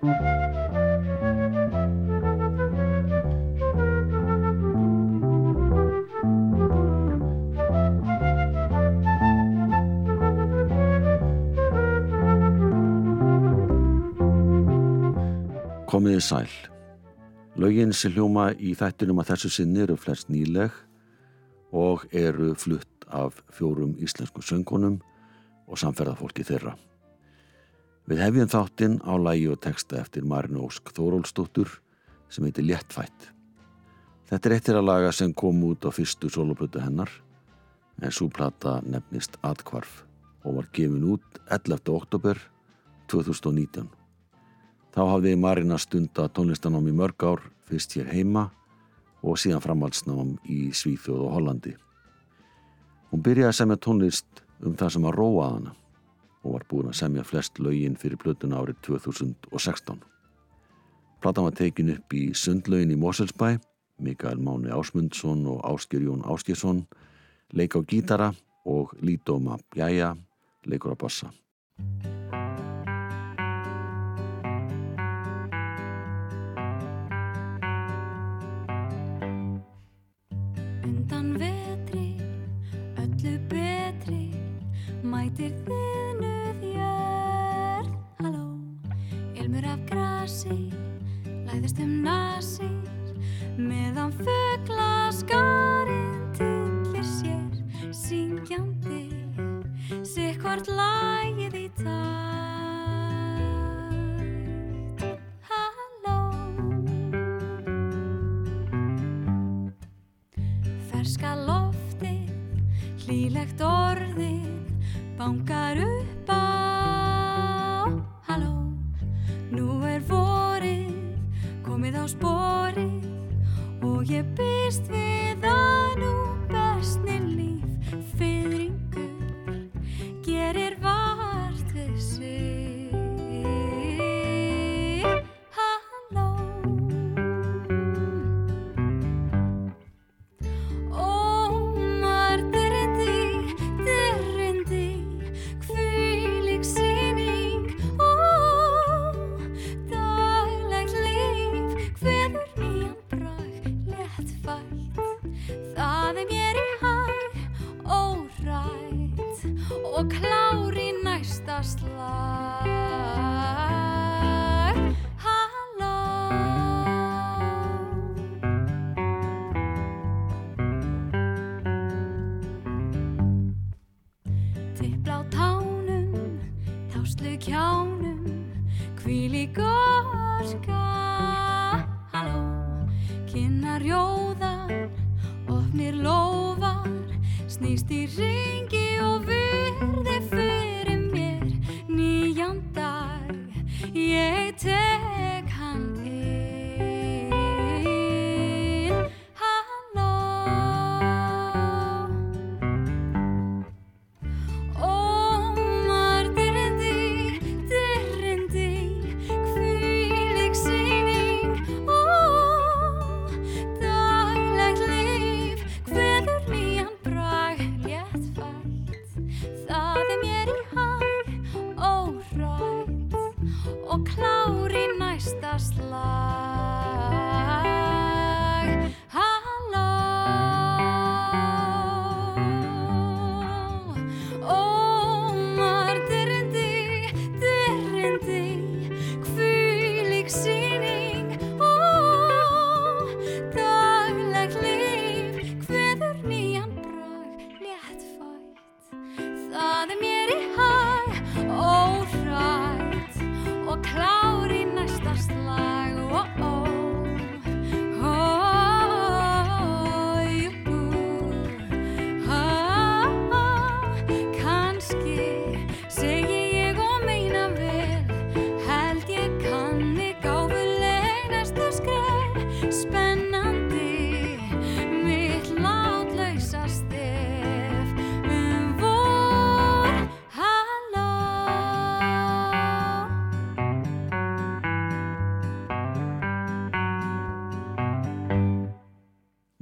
Komiði sæl. Laugin sem hljóma í þættinum að þessu sinni eru flest nýleg og eru flutt af fjórum íslensku söngunum og samferðarfólki þeirra. Við hefjum þáttinn á lægi og texta eftir Marino Ósk Þórólsdóttur sem heitir Léttfætt. Þetta er eittir að laga sem kom út á fyrstu soloplötu hennar en svo plata nefnist Adkvarf og var gefin út 11. oktober 2019. Þá hafði Marina stunda tónlistanám í mörg ár, fyrst hér heima og síðan framhaldsnám í Svíþjóð og Hollandi. Hún byrjaði að semja tónlist um það sem að róa hana og var búin að semja flest laugin fyrir plötuna árið 2016. Platan var tekin upp í Sundlaugin í Moselsbæ, Mikael Máni Ásmundsson og Ásker Jón Áskjesson, leik á gítara og Lítóma Bjæja, leikur á bassa. Mætir þinuð jörð. Halló, ilmur af grasi Læðist um nasir. Meðan fögla skarinn Tillir sér Syngjandi Sikkvart lægið í Tippla á tánum, táslu kjánum, hvíl í gorska. Halló, kynnar jóðar, opnir lófar, snýst í ringi og virði fyrir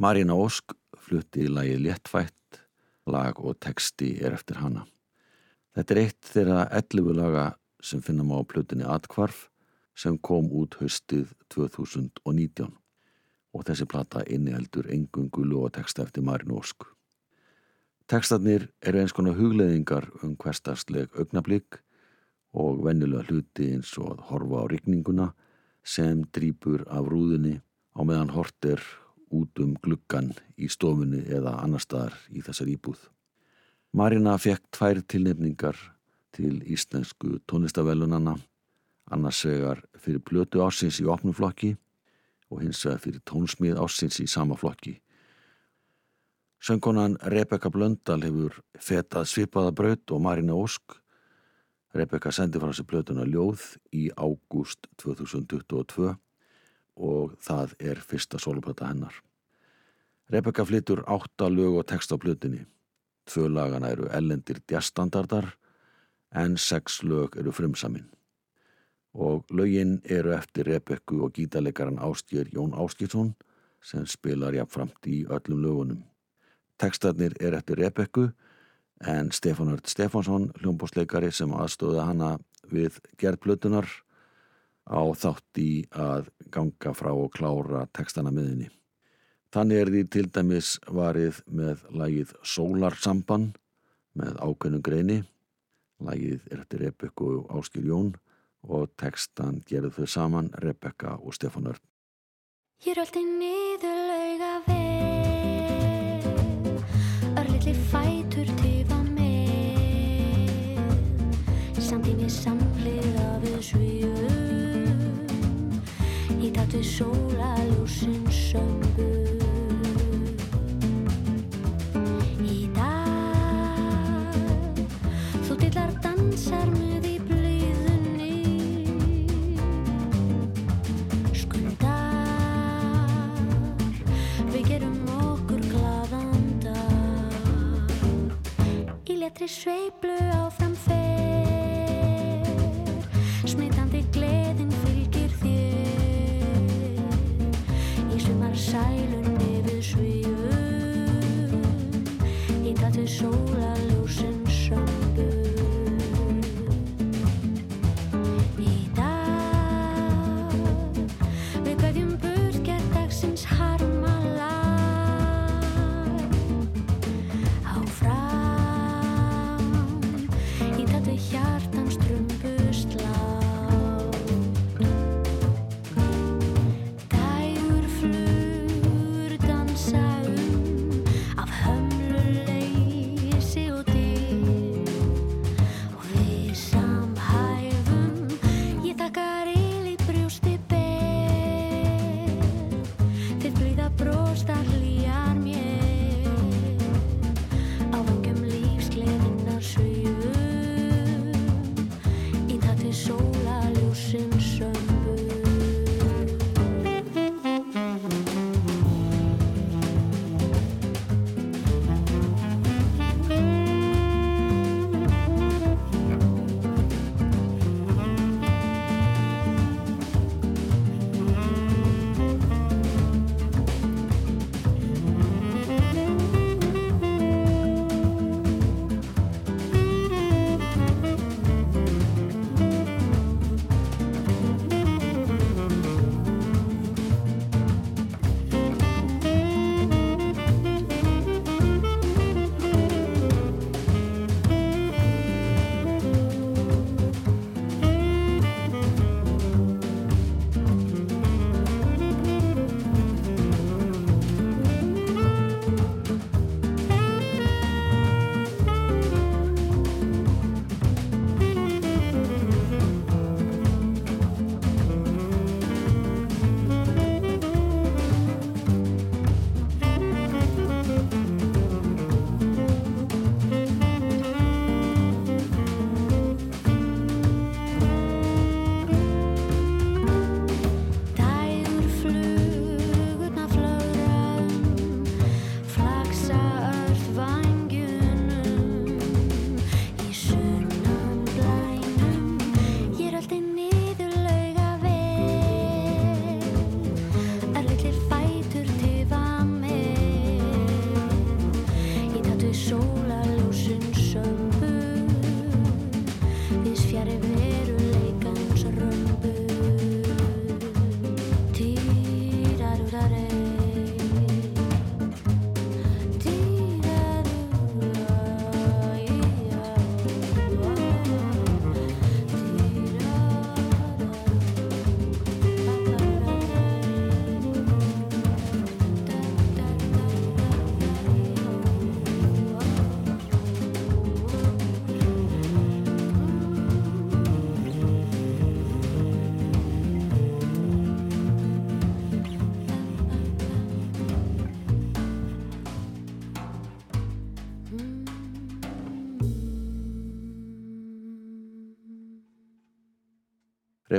Marina Ósk flutti í lagi Léttfætt, lag og texti er eftir hana. Þetta er eitt þeirra 11 laga sem finnum á plutinni Atkvarf sem kom út höstið 2019 og þessi plata inniheldur engungu lóateksta eftir Marín Ósk. Tekstarnir eru eins konar hugleðingar um hverstagsleg augnablík og vennilega hluti eins og að horfa á rigninguna sem drýpur af rúðinni á meðan hort er út um gluggan í stofunni eða annar staðar í þessar íbúð. Marina fekk tvær tilnefningar til íslensku tónlistavellunanna, annars vegar fyrir blötu ásins í opnum flokki og hins vegar fyrir tónsmið ásins í sama flokki. Söngkonan Rebecca Blöndal hefur fetað svipaða braut og Marina Ósk. Rebecca sendi frá sér blötuna Ljóð í ágúst 2022 og það er fyrsta soloplata hennar. Rebecca flyttur átta lög og text á blötunni. Tvö lagana eru ellendir djastandardar en sex lög eru frumsaminn. Og lögin eru eftir Rebekku og gítarleikaran Ástjör Jón Áskilsson sem spilar jafnframt í öllum lögunum. Tekstarnir er eftir Rebekku en Stefán Ört Stefánsson, hljómbósleikari sem aðstóða hana við gerðblötunar á þátt í að ganga frá og klára tekstana miðinni. Þannig er því til dæmis varið með lagið Sólarsamban með ákveðnum greini. Lagið er eftir Rebekku og Áskil Jón og tekstan gerðu þau saman Rebekka og Stefán Örn. Við sólaljósin söngu Í dag Þú dillar dansar með í blíðunni. Skundar Við gerum okkur glaðan dag. Í letri sveiflu áfram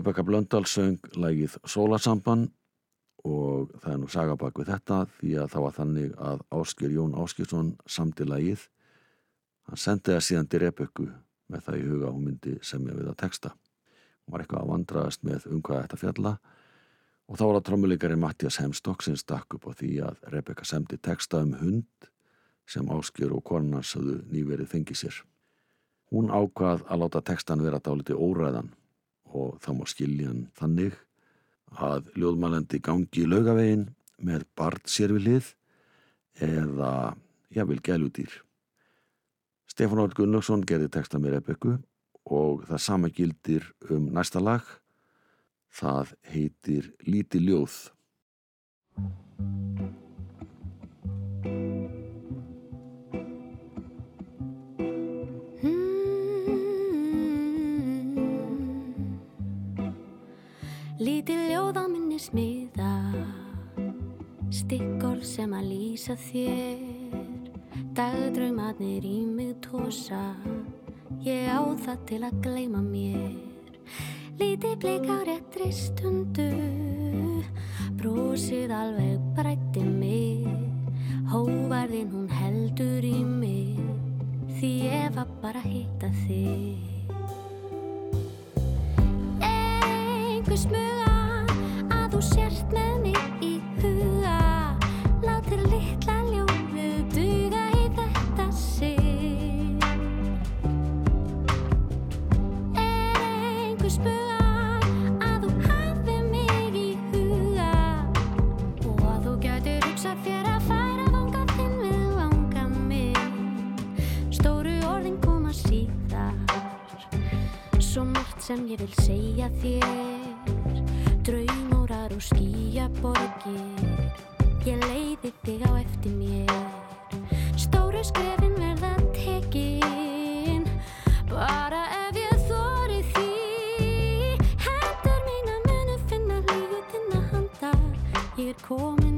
Rebecca Blöndal söng lægið Sólasamban og það er nú sagabak við þetta því að það var þannig að Áskir Jón Áskirsson samti lægið. Hann sendi það síðan til Rebecca með það í huga hún myndi semja við að texta. Hún var eitthvað að vandraðast með um hvað þetta fjalla og þá var það trommuleikari Mattias Hemstokk sem stakk upp á því að Rebecca semdi texta um hund sem Áskir og konunars hafðu nýverið fengið sér. Hún ákvað að láta textan vera dáliti óræðan og það má skilja hann þannig að ljóðmælandi gangi í laugavegin með barn sér við lið eða jáfnvel gæludýr. Stefán Áll Gunnlaugsson gerði texta með Rebekku og það sama gildir um næsta lag. Það heitir Líti ljóð. Lítið ljóð á minni smiða Stikkorð sem að lýsa þér. Dagdraumatnir í mig tósa Ég á það til að gleima mér. Lítið blik á réttri stundu. Brósið alveg brætti mig. Hóvarðin hún heldur í mig. Því ég var bara að hitta þig. Einhver smuga sem ég vil segja þér. Draumórar og skýjaborgir Ég leiði þig á eftir mér. Stóru skrefin verða tekin Bara ef ég þóri því. Hendur mín að munu finna lífið þinna handa Ég er komin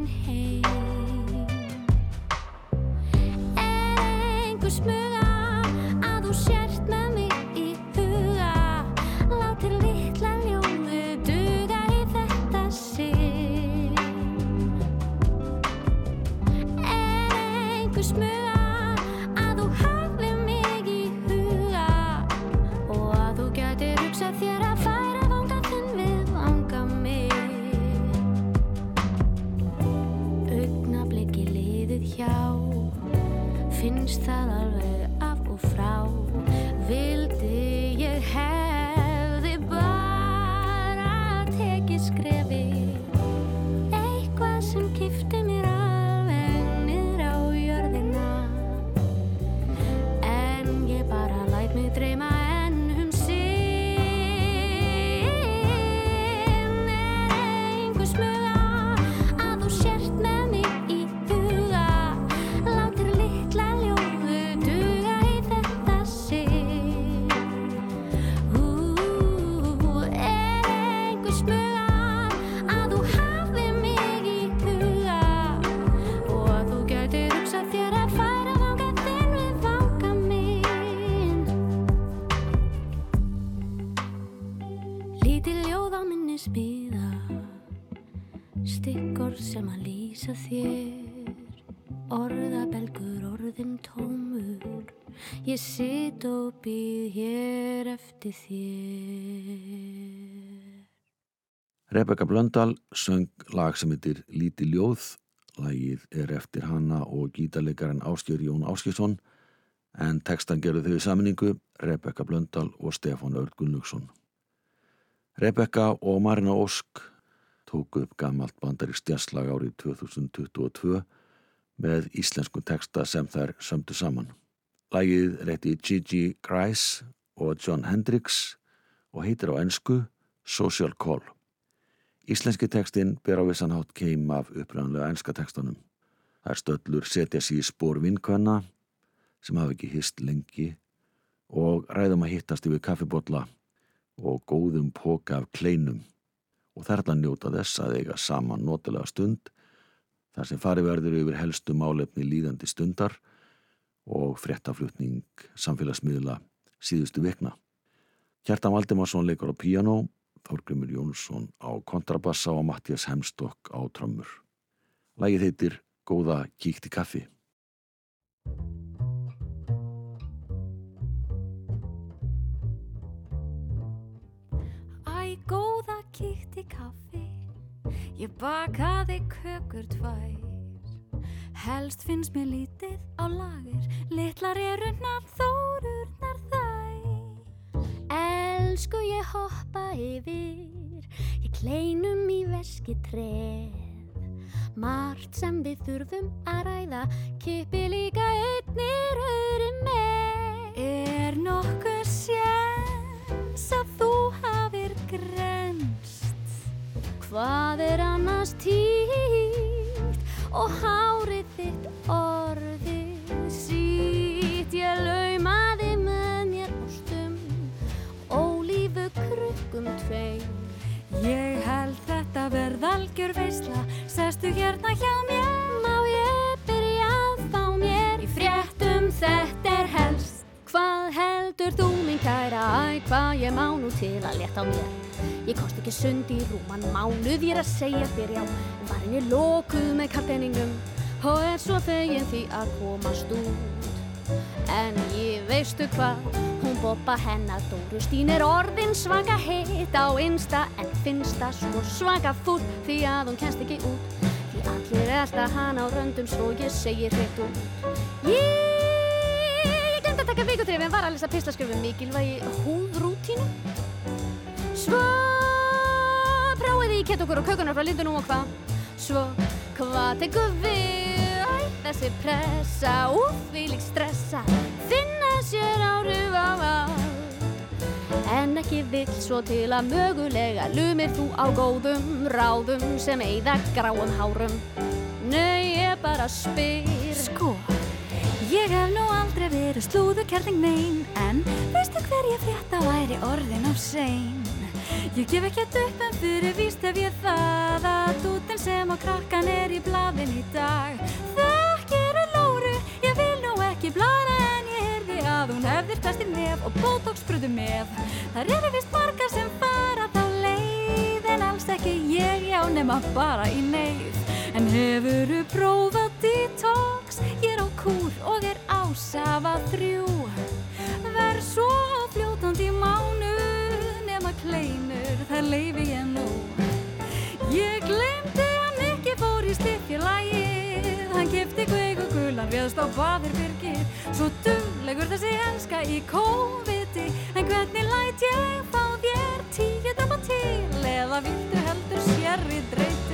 hér eftir þér Rebecca Blöndal söng lag sem heitir Líti ljóð. Lagið er eftir hana og gítarleikaran Áskjör Jón Áskjörsson en textan gerðu þau í saminningu Rebecca Blöndal og Stefán Örd Gunnlaugsson. Rebecca og Marina Ósk tóku upp gammalt bandarík stjasslag árið 2022 með íslensku texta sem þær sömdu saman. Lagið rétti Gigi Grice og John Hendricks og heitir á ennsku Social Call. Íslenski textin ber á vissan hátt keim af upprænlega enska textanum. Það er stöllur setja sig í spór vinkvenna sem hafa ekki hist lengi og ræðum að hittast yfir kaffibotla og góðum póka af kleinum og þærla njóta þess að eiga saman notalega stund þar sem fari verður yfir helstu málefni líðandi stundar og fréttaflutning samfélagsmiðla síðustu vikna. Kjartan Valdimarsson leikur á piano, Þorgrymur Jónsson á kontrabassa og Mattias Hemstokk á trömmur. Lægið heitir Góða kíkt í kaffi. Æ, góða kíkt í kaffi Ég bakaði kökur tvær Helst finnst mér lítið á lager Littlar erunnar þórurnar þær Elsku ég hoppa yfir Ég kleinum í veski treð Margt sem við þurfum að ræða Kipi líka einnir öðru með. Er nokkuð séns að þú hafir grenst Hvað er annars týrt og hárið þetta verð algjör veisla. Sestu hérna hjá mér. Má ég byrja að fá mér? Í fréttum þetta er helst. Hvað heldur þú minn kæra? Æ, hvað ég má nú til að leta á mér? Ég kost ekki sund í rúman mánuð Ég er að segja þér já. Varin ég lókuð með kappenningum Og er svo fegin því að komast út. En ég veistu hvað, boppa hennar Dórustín er orðin svaka heitt á einsta En finnst það svo svaka fúll því að hún kennst ekki út. Því allir er alltaf hann á röndum svo ég segir hreitt út. Ég, ég glemt að taka vikutrif en var að lesa pislaskjöfum mikilvægi húðrútínu. Svo prófiði í ketokur og kökunar frá lindunum og hvað? Svo hvað tekur við? Æ, þessi pressa Úf, því lík stressa sér áruf á allt. En ekki vill svo til að mögulega Lumir þú á góðum ráðum Sem eigða gráum hárum. Nei, ég bara spyr. Sko, ég hef nú aldrei verið slúðukerling nein En veistu hver ég frétta væri orðin á sein? Ég gef ekkert upp en fyrir víst ef ég það Að dútin sem á krakkan er í blaðin í dag. Þekkir að lóru, ég vil nú ekki blara að hún hefðir test í nef og botox-bröðu með. Það eru vist margar sem fara þá leið En alls ekki ég, já, nema bara í neyð. En hefuru prófað detox? Ég er á kúr og er ásafa þrjú. Verð svo fljótandi mánu Nema kleinur, það leifi ég nú. Ég glemdi að Nikki fór í stiffjulægið Hann kipti kveik og gulan Réðst á baðir byrgir Svo duglegur þessi enska í COVID-i En hvernig læt ég fá þér tíu drapa til? Eða viltu heldur sérri dreyti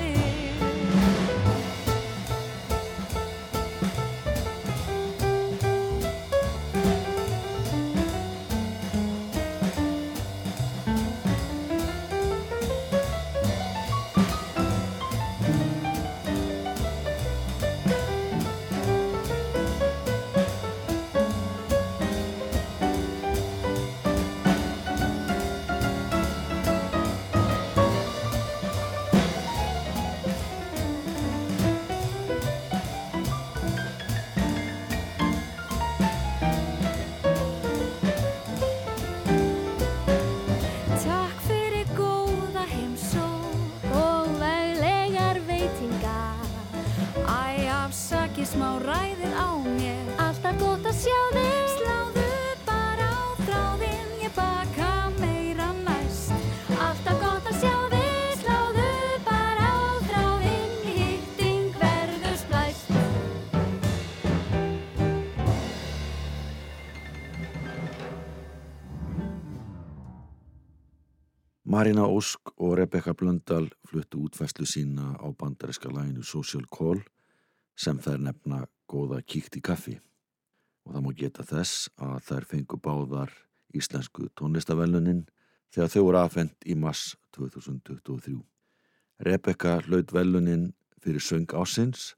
Marina Ósk og Rebecca Blöndal fluttu útfæslu sína á bandariska læginu Social Call sem þær nefna góða kíkt í kaffi. Og það má geta þess að þær fengu báðar íslensku tónlistavellunin þegar þau voru afhengt í mars 2023. Rebecca hlaut vellunin fyrir söng ásins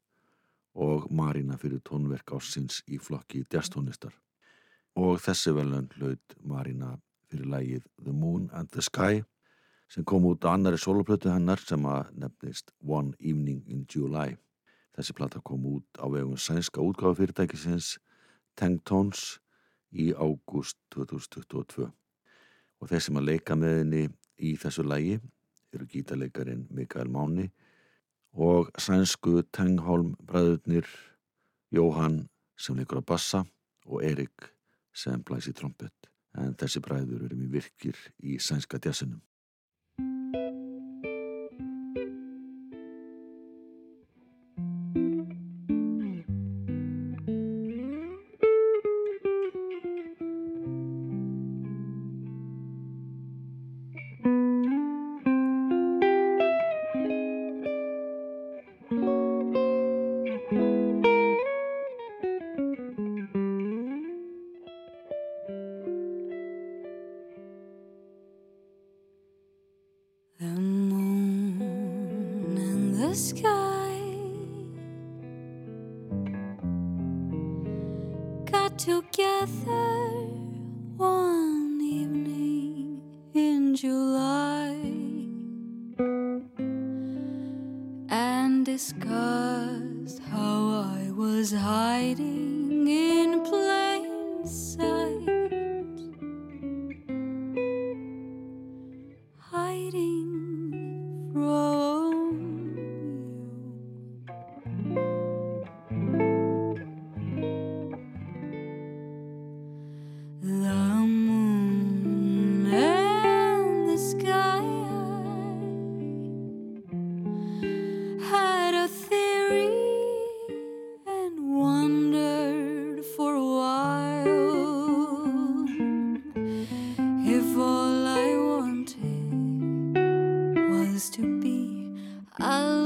og Marina fyrir tónverk ásins í flokki djastónlistar og þessi vellun hlaut Marina fyrir lægið The Moon and the Sky sem kom út á annari soloplötu hennar sem að nefnist One Evening in July. Þessi platta kom út á vegum sænska útgáðafyrirtækisins Tengtons í ágúst 2022. Og þeir sem að leika með henni í þessu lægi eru gítarleikarin Mikael Máni og sænsku Tengholm bræðurnir Jóhann sem leikur á bassa og Erik sem blæs í trombett. En þessi bræður eru mjög virkir í sænska djassunum. I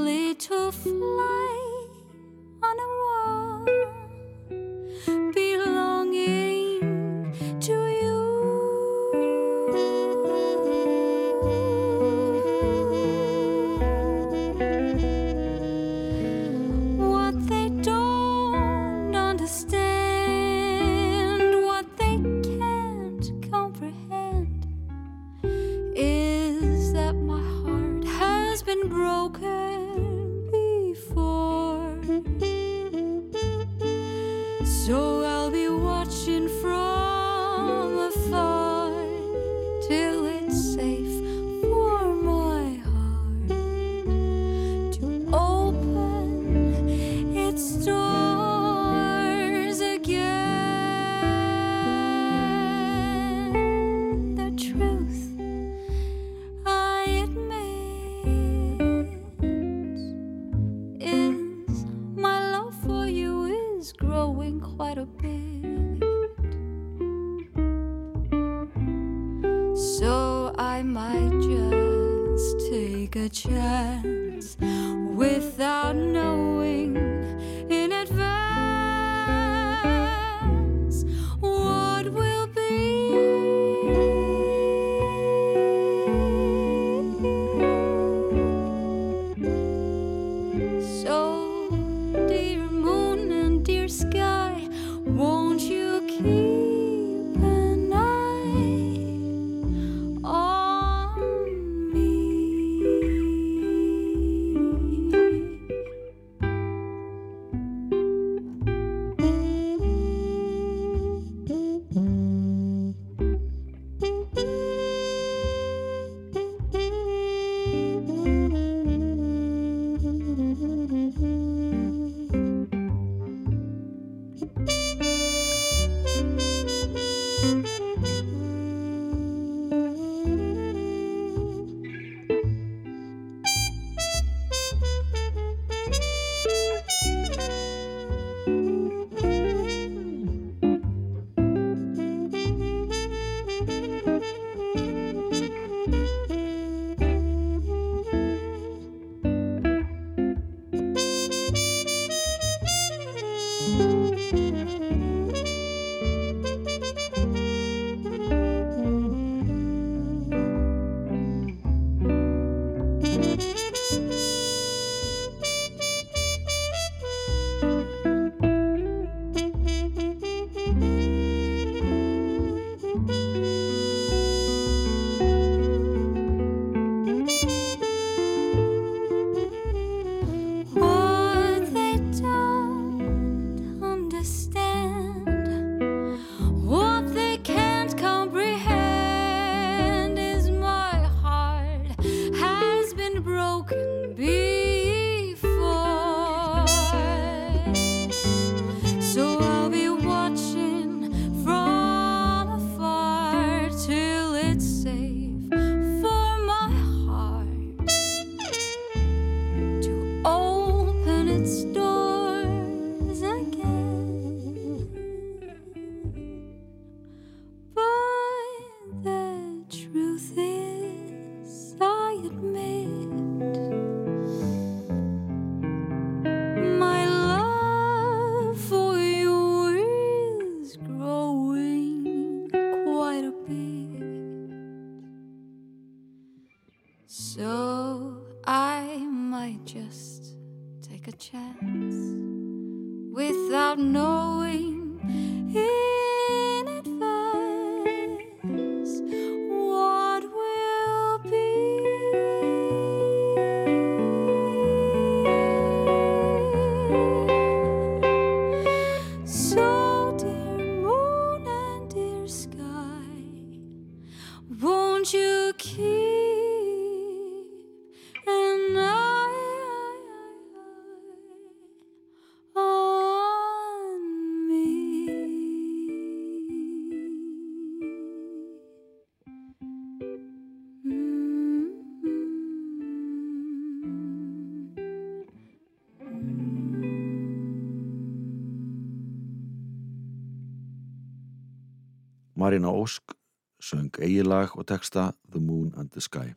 Marina Ósk söng eigilag og texta The Moon and the Sky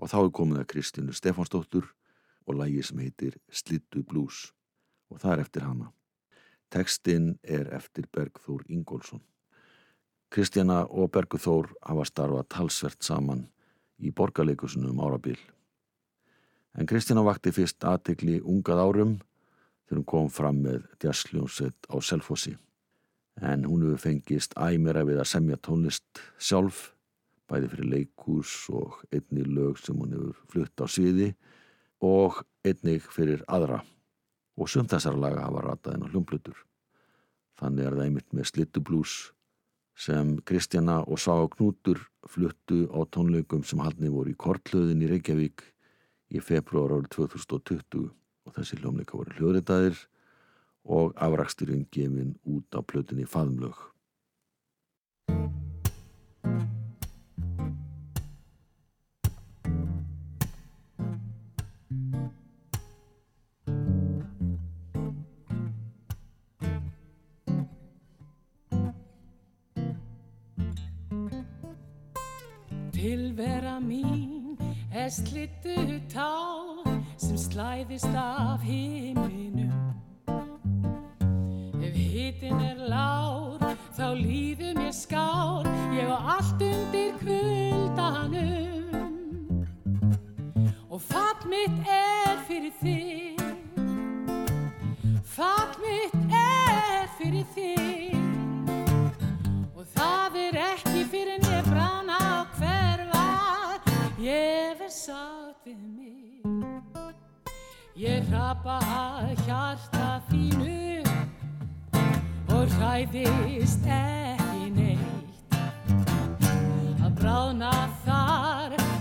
og þá er komið að Kristínu Stefansdóttur og lægi sem heitir Slittu Blues og það er eftir hana. Textin er eftir Bergþór Ingólfsson. Kristjana og Bergþór hafa starfað talsvert saman í borgarleikusunum um árabil. En Kristjana vakti fyrst aðtekli ungað árum þegar hún kom fram með jazzljónsett á Selfossi en hún hefur fengist æmera við að semja tónlist sjálf, bæði fyrir leikús og einni lög sem hún hefur flutt á sviði og einnig fyrir aðra og sumt þessara laga hafa ratað inn á hljómplutur. Þannig er það einmitt með slittublús sem Kristjana og Sá Knútur fluttu á tónleikum sem haldni voru í Kortlöðin í Reykjavík í februar árið 2020 og þessi hljómleika voru hljóðritaðir og afraksturinn gefin út á plötunni faðumlög.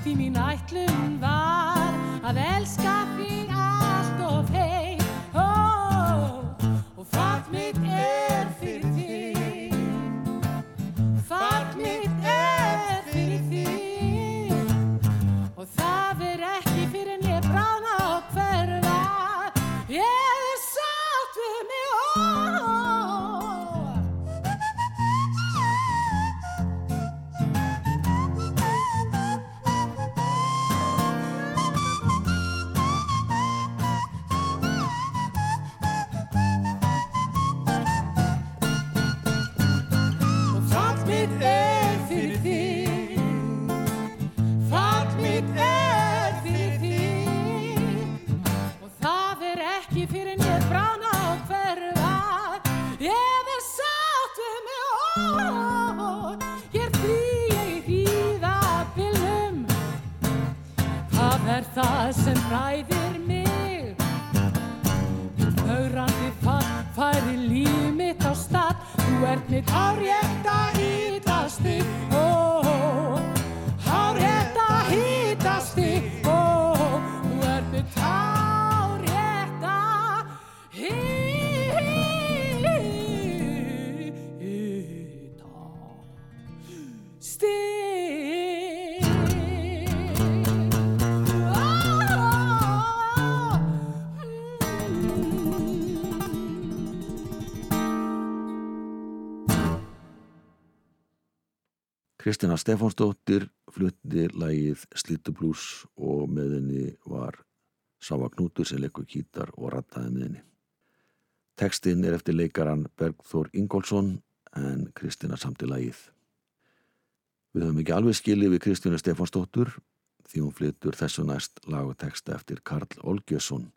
Því mín ætlum var að elska Kristina Stefánsdóttir flutti lægið Slittublús og með henni var Sáva Knútur sem leikur kýtar og rattaði með henni. Tekstinn er eftir leikaran Bergþór Ingólfsson en Kristina samt í lægið. Við höfum ekki alveg skilið við Kristina Stefánsdóttur því hún flyttur þessu næst laguteksta eftir Karl Olgjesson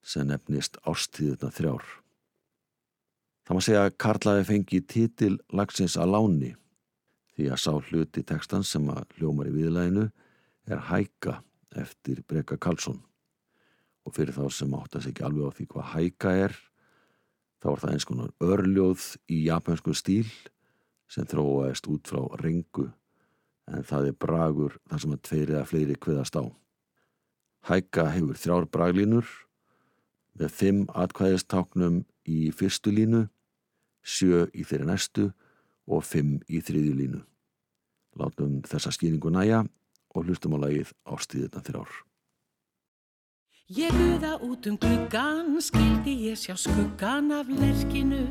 sem nefnist Ástíðuna þrjár. Það maður segja að Karl hafi fengið títil lagsins að láni því að sá hluti tekstan sem að hljómar í viðlæginu er Hæka eftir Breka Karlsson og fyrir þá sem áttast ekki alveg á því hvað Hæka er þá er það eins konar örljóð í japansku stíl sem þróaðist út frá rengu en það er bragur þar sem að tveir eða fleiri kviðast á. Hækka hefur þrjár braglínur með fimm atkvæðistáknum í fyrstu línu, sjö í þeirri næstu og fimm í þriðju línu. Látum þessa skýringu næja og hlustum á lagið ástíðina þrjár. Ég guða út um gluggan, skildi ég sjá skuggan af lerkinu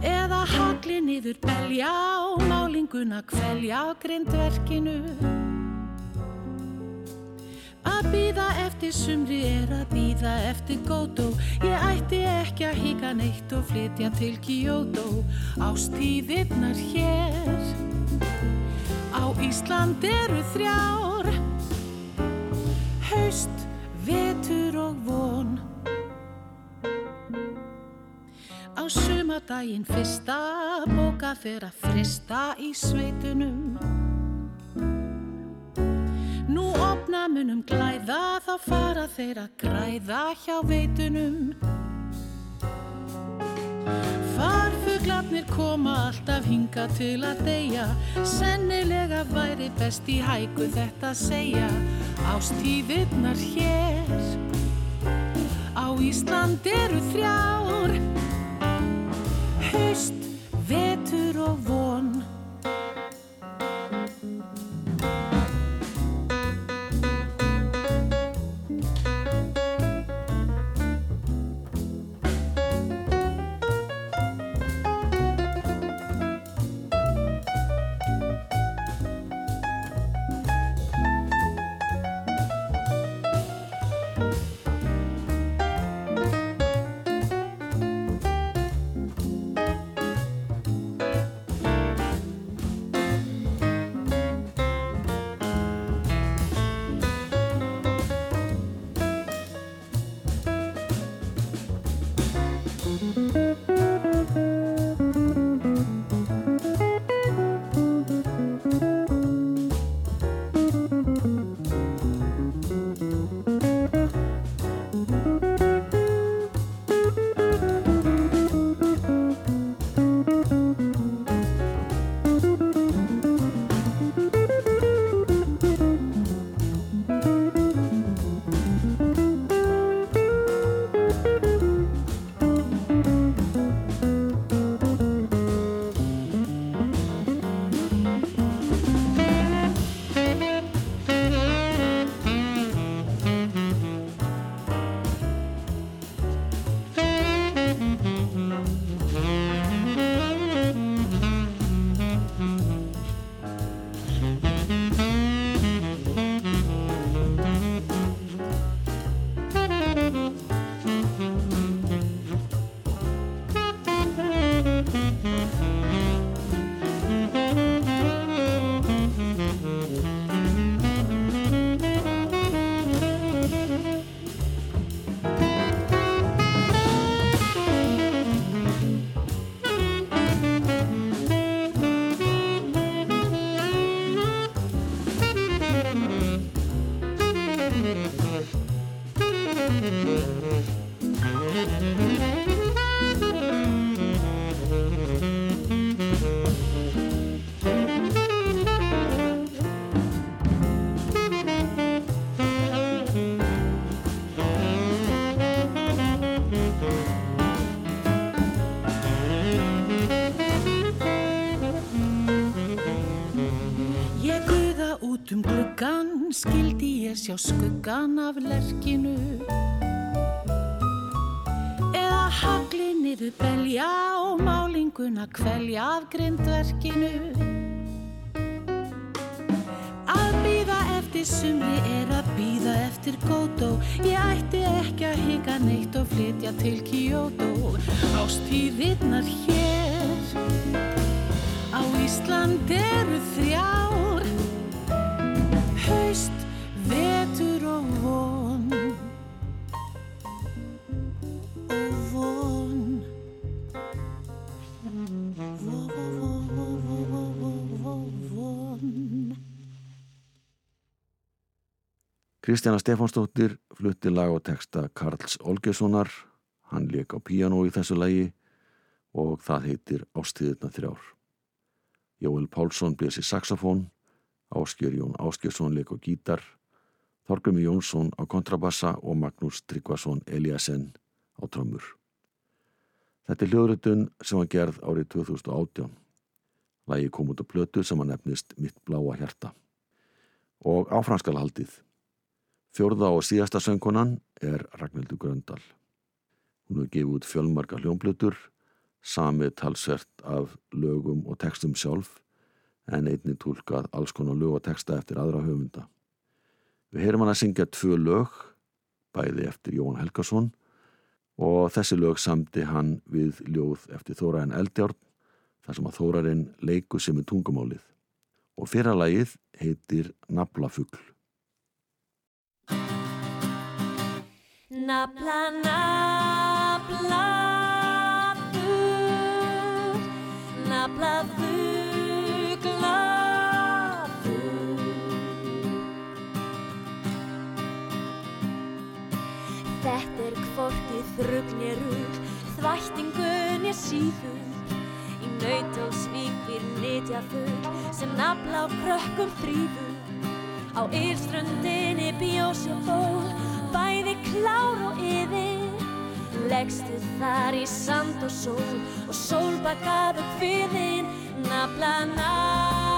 Eða hagli niður belja á málinguna kvelja á grindverkinu Að býða eftir sumri er að býða eftir gótó Ég ætti ekki að hika neitt og flytja til Kyoto. Ástíðirnar hér Á Ísland eru þrjár. Haust, vetur og von. Á sumadaginn fyrsta bóka að frista í sveitunum Nú opna munum glæða þá fara þeir að græða hjá veitunum. Farfuglarnir koma alltaf hinga til að deyja. Sennilega væri best í hæku þetta segja. Ástíðirnar hér Á Ísland eru þrjár. Haust, vetur og von sjá skuggan af lerkinu. Eða hagli niður belja og málinguna kvelja af grindverkinu. Að býða eftir sumri er að býða eftir gótó Ég ætti ekki að hika neitt og flytja til Kyoto. Ástíðirnar hér Á Ísland eru þrjár. Haust, Kristjana Stefánsdóttir flutti lag og texta Karls Olgessonar, hann leik á píanó í þessu lagi og það heitir Ástíðirna þrjár. Jóel Pálsson blés í saxofón, Áskjör Jón Áskjörsson leik á gítar, Þorgumi Jónsson á kontrabassa og Magnús Tryggvason Eliasen á trömmur. Þetta er hljóðrutun sem var gerð árið 2018. Lagi kom út á plötu sem að nefnist Mitt bláa hjarta. Og áfranskal Fjórða og síðasta söngkonan er Ragnhildur Gröndal. Hún hefur gefið út fjölmarga hljónblötur, samið talsvert af lögum og textum sjálf, en einni tólkað alls konar lög og texta eftir aðra höfunda. Við heyrum hann að syngja tvö lög, bæði eftir Jón Helgason, og þessi lög samti hann við ljóð eftir Þóraðin Eldjárn, þar sem að Þóraðin leiku sem er tungumálið. Og fyrra lagið heitir Naflafugl. Nafla, nafla, fugg, nafla, fuggla, fugg. Þetta er kvorkið þrugnir úr, þvættingunir síður. Í naut og svíkvir nitja fugg, sem nafla á krökkum þrýður. Á írströndinni bjósið ból bæði klár og yfir. Leggstu þar í sand og sól og sólbakaðu kviðin. Nafla, nafla,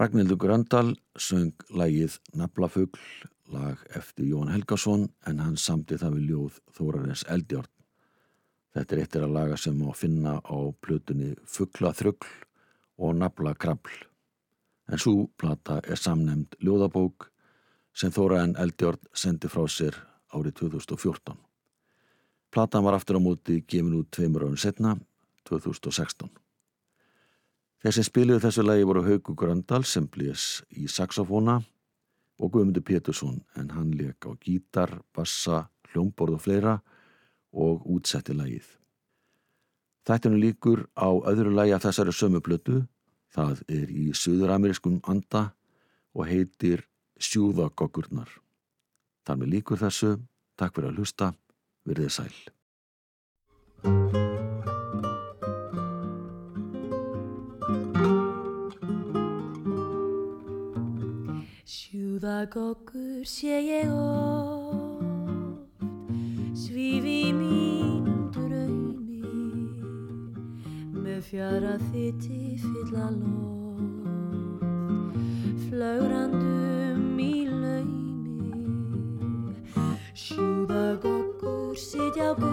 Ragnhildur Gröndal söng lagið Naflafugl, lag eftir Jón Helgason en hann samti það við ljóð Þórarins Eldjárn. Þetta er eittir að laga sem má finna á plötunni Fugglaþrugl og Naflakrabl. En svo plata er samnemd ljóðabók sem Þórarin Eldjárn sendi frá sér árið 2014. Platan var aftur á móti gefin út tveimur árum setna, 2016. Þeir sem spiliðu þessu lægi voru Hauku Gröndal sem blés í saxofóna og Guðmundur Pétursson en hann leik á gítar, bassa, hljómborð og fleira og útsetti lægið. Þættinu líkur á öðru lægi af þessari sömu blötu, það er í söðuramerískum anda og heitir Sjúðagogurnar. Þar með líkur þessu, takk fyrir að hlusta, verðið sæl. Magokkur sé ég oft, svífi mínum draumi, með fjara þitti fylla loft, flaurandum í laumi, sjúða gokkur sitja á guð.